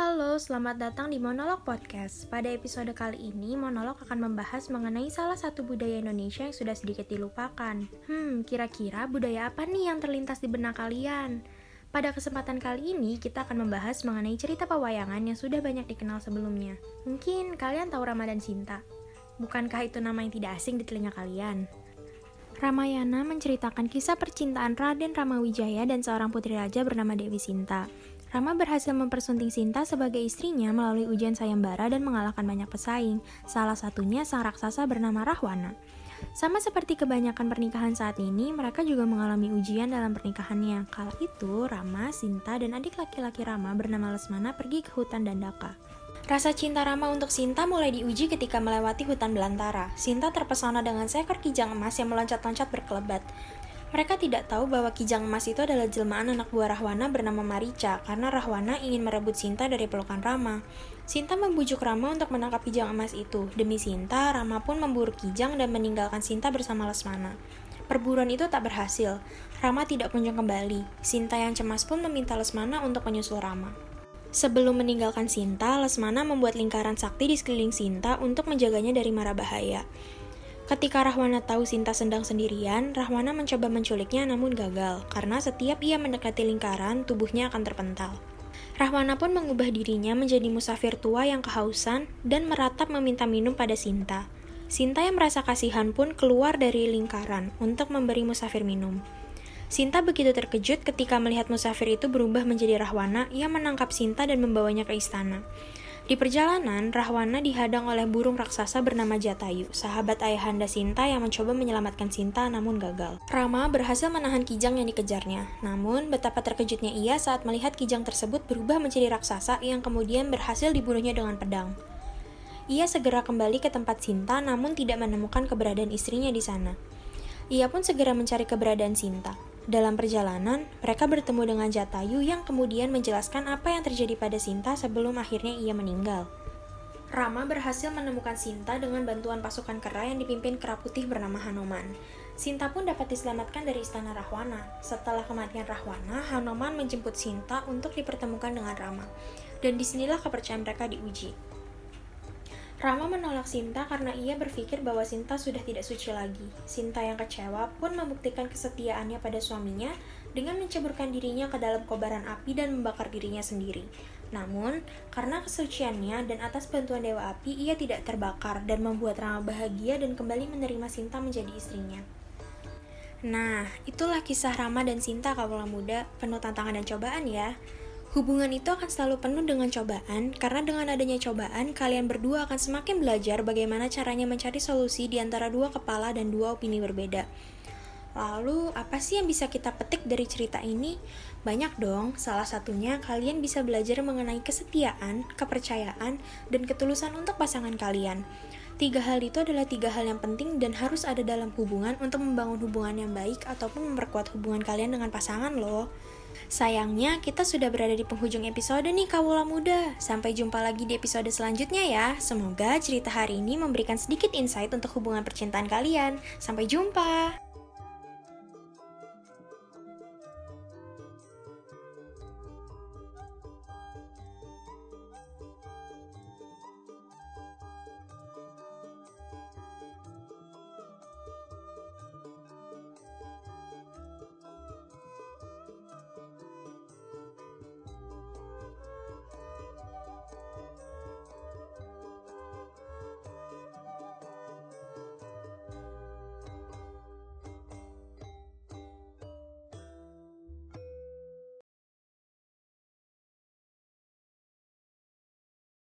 Halo, selamat datang di Monolog Podcast. Pada episode kali ini, Monolog akan membahas mengenai salah satu budaya Indonesia yang sudah sedikit dilupakan. Hmm, kira-kira budaya apa nih yang terlintas di benak kalian? Pada kesempatan kali ini, kita akan membahas mengenai cerita pewayangan yang sudah banyak dikenal sebelumnya. Mungkin kalian tahu Ramadan Sinta. Bukankah itu nama yang tidak asing di telinga kalian? Ramayana menceritakan kisah percintaan Raden Ramawijaya dan seorang putri raja bernama Dewi Sinta. Rama berhasil mempersunting Sinta sebagai istrinya melalui ujian sayembara dan mengalahkan banyak pesaing, salah satunya sang raksasa bernama Rahwana. Sama seperti kebanyakan pernikahan saat ini, mereka juga mengalami ujian dalam pernikahannya. Kala itu, Rama, Sinta, dan adik laki-laki Rama bernama Lesmana pergi ke hutan Dandaka. Rasa cinta Rama untuk Sinta mulai diuji ketika melewati hutan belantara. Sinta terpesona dengan seekor kijang emas yang meloncat-loncat berkelebat. Mereka tidak tahu bahwa Kijang Emas itu adalah jelmaan anak buah Rahwana bernama Marica, karena Rahwana ingin merebut Sinta dari pelukan Rama. Sinta membujuk Rama untuk menangkap Kijang Emas itu. Demi Sinta, Rama pun memburu Kijang dan meninggalkan Sinta bersama Lesmana. Perburuan itu tak berhasil. Rama tidak kunjung kembali. Sinta yang cemas pun meminta Lesmana untuk menyusul Rama. Sebelum meninggalkan Sinta, Lesmana membuat lingkaran sakti di sekeliling Sinta untuk menjaganya dari mara bahaya. Ketika Rahwana tahu Sinta sedang sendirian, Rahwana mencoba menculiknya namun gagal, karena setiap ia mendekati lingkaran, tubuhnya akan terpental. Rahwana pun mengubah dirinya menjadi musafir tua yang kehausan dan meratap meminta minum pada Sinta. Sinta yang merasa kasihan pun keluar dari lingkaran untuk memberi musafir minum. Sinta begitu terkejut ketika melihat musafir itu berubah menjadi Rahwana yang menangkap Sinta dan membawanya ke istana. Di perjalanan, Rahwana dihadang oleh burung raksasa bernama Jatayu, sahabat ayahanda Sinta yang mencoba menyelamatkan Sinta namun gagal. Rama berhasil menahan kijang yang dikejarnya, namun betapa terkejutnya ia saat melihat kijang tersebut berubah menjadi raksasa yang kemudian berhasil dibunuhnya dengan pedang. Ia segera kembali ke tempat Sinta namun tidak menemukan keberadaan istrinya di sana. Ia pun segera mencari keberadaan Sinta. Dalam perjalanan, mereka bertemu dengan Jatayu yang kemudian menjelaskan apa yang terjadi pada Sinta sebelum akhirnya ia meninggal. Rama berhasil menemukan Sinta dengan bantuan pasukan kera yang dipimpin kera putih bernama Hanoman. Sinta pun dapat diselamatkan dari istana Rahwana. Setelah kematian Rahwana, Hanoman menjemput Sinta untuk dipertemukan dengan Rama. Dan di sinilah kepercayaan mereka diuji. Rama menolak Sinta karena ia berpikir bahwa Sinta sudah tidak suci lagi. Sinta yang kecewa pun membuktikan kesetiaannya pada suaminya dengan menceburkan dirinya ke dalam kobaran api dan membakar dirinya sendiri. Namun, karena kesuciannya dan atas bantuan Dewa Api, ia tidak terbakar dan membuat Rama bahagia dan kembali menerima Sinta menjadi istrinya. Nah, itulah kisah Rama dan Sinta kawula muda, penuh tantangan dan cobaan ya. Hubungan itu akan selalu penuh dengan cobaan, karena dengan adanya cobaan, kalian berdua akan semakin belajar bagaimana caranya mencari solusi di antara dua kepala dan dua opini berbeda. Lalu, apa sih yang bisa kita petik dari cerita ini? Banyak dong, salah satunya kalian bisa belajar mengenai kesetiaan, kepercayaan, dan ketulusan untuk pasangan kalian. Tiga hal itu adalah tiga hal yang penting dan harus ada dalam hubungan untuk membangun hubungan yang baik ataupun memperkuat hubungan kalian dengan pasangan loh. Sayangnya, kita sudah berada di penghujung episode nih Kawula Muda. Sampai jumpa lagi di episode selanjutnya ya. Semoga cerita hari ini memberikan sedikit insight untuk hubungan percintaan kalian. Sampai jumpa!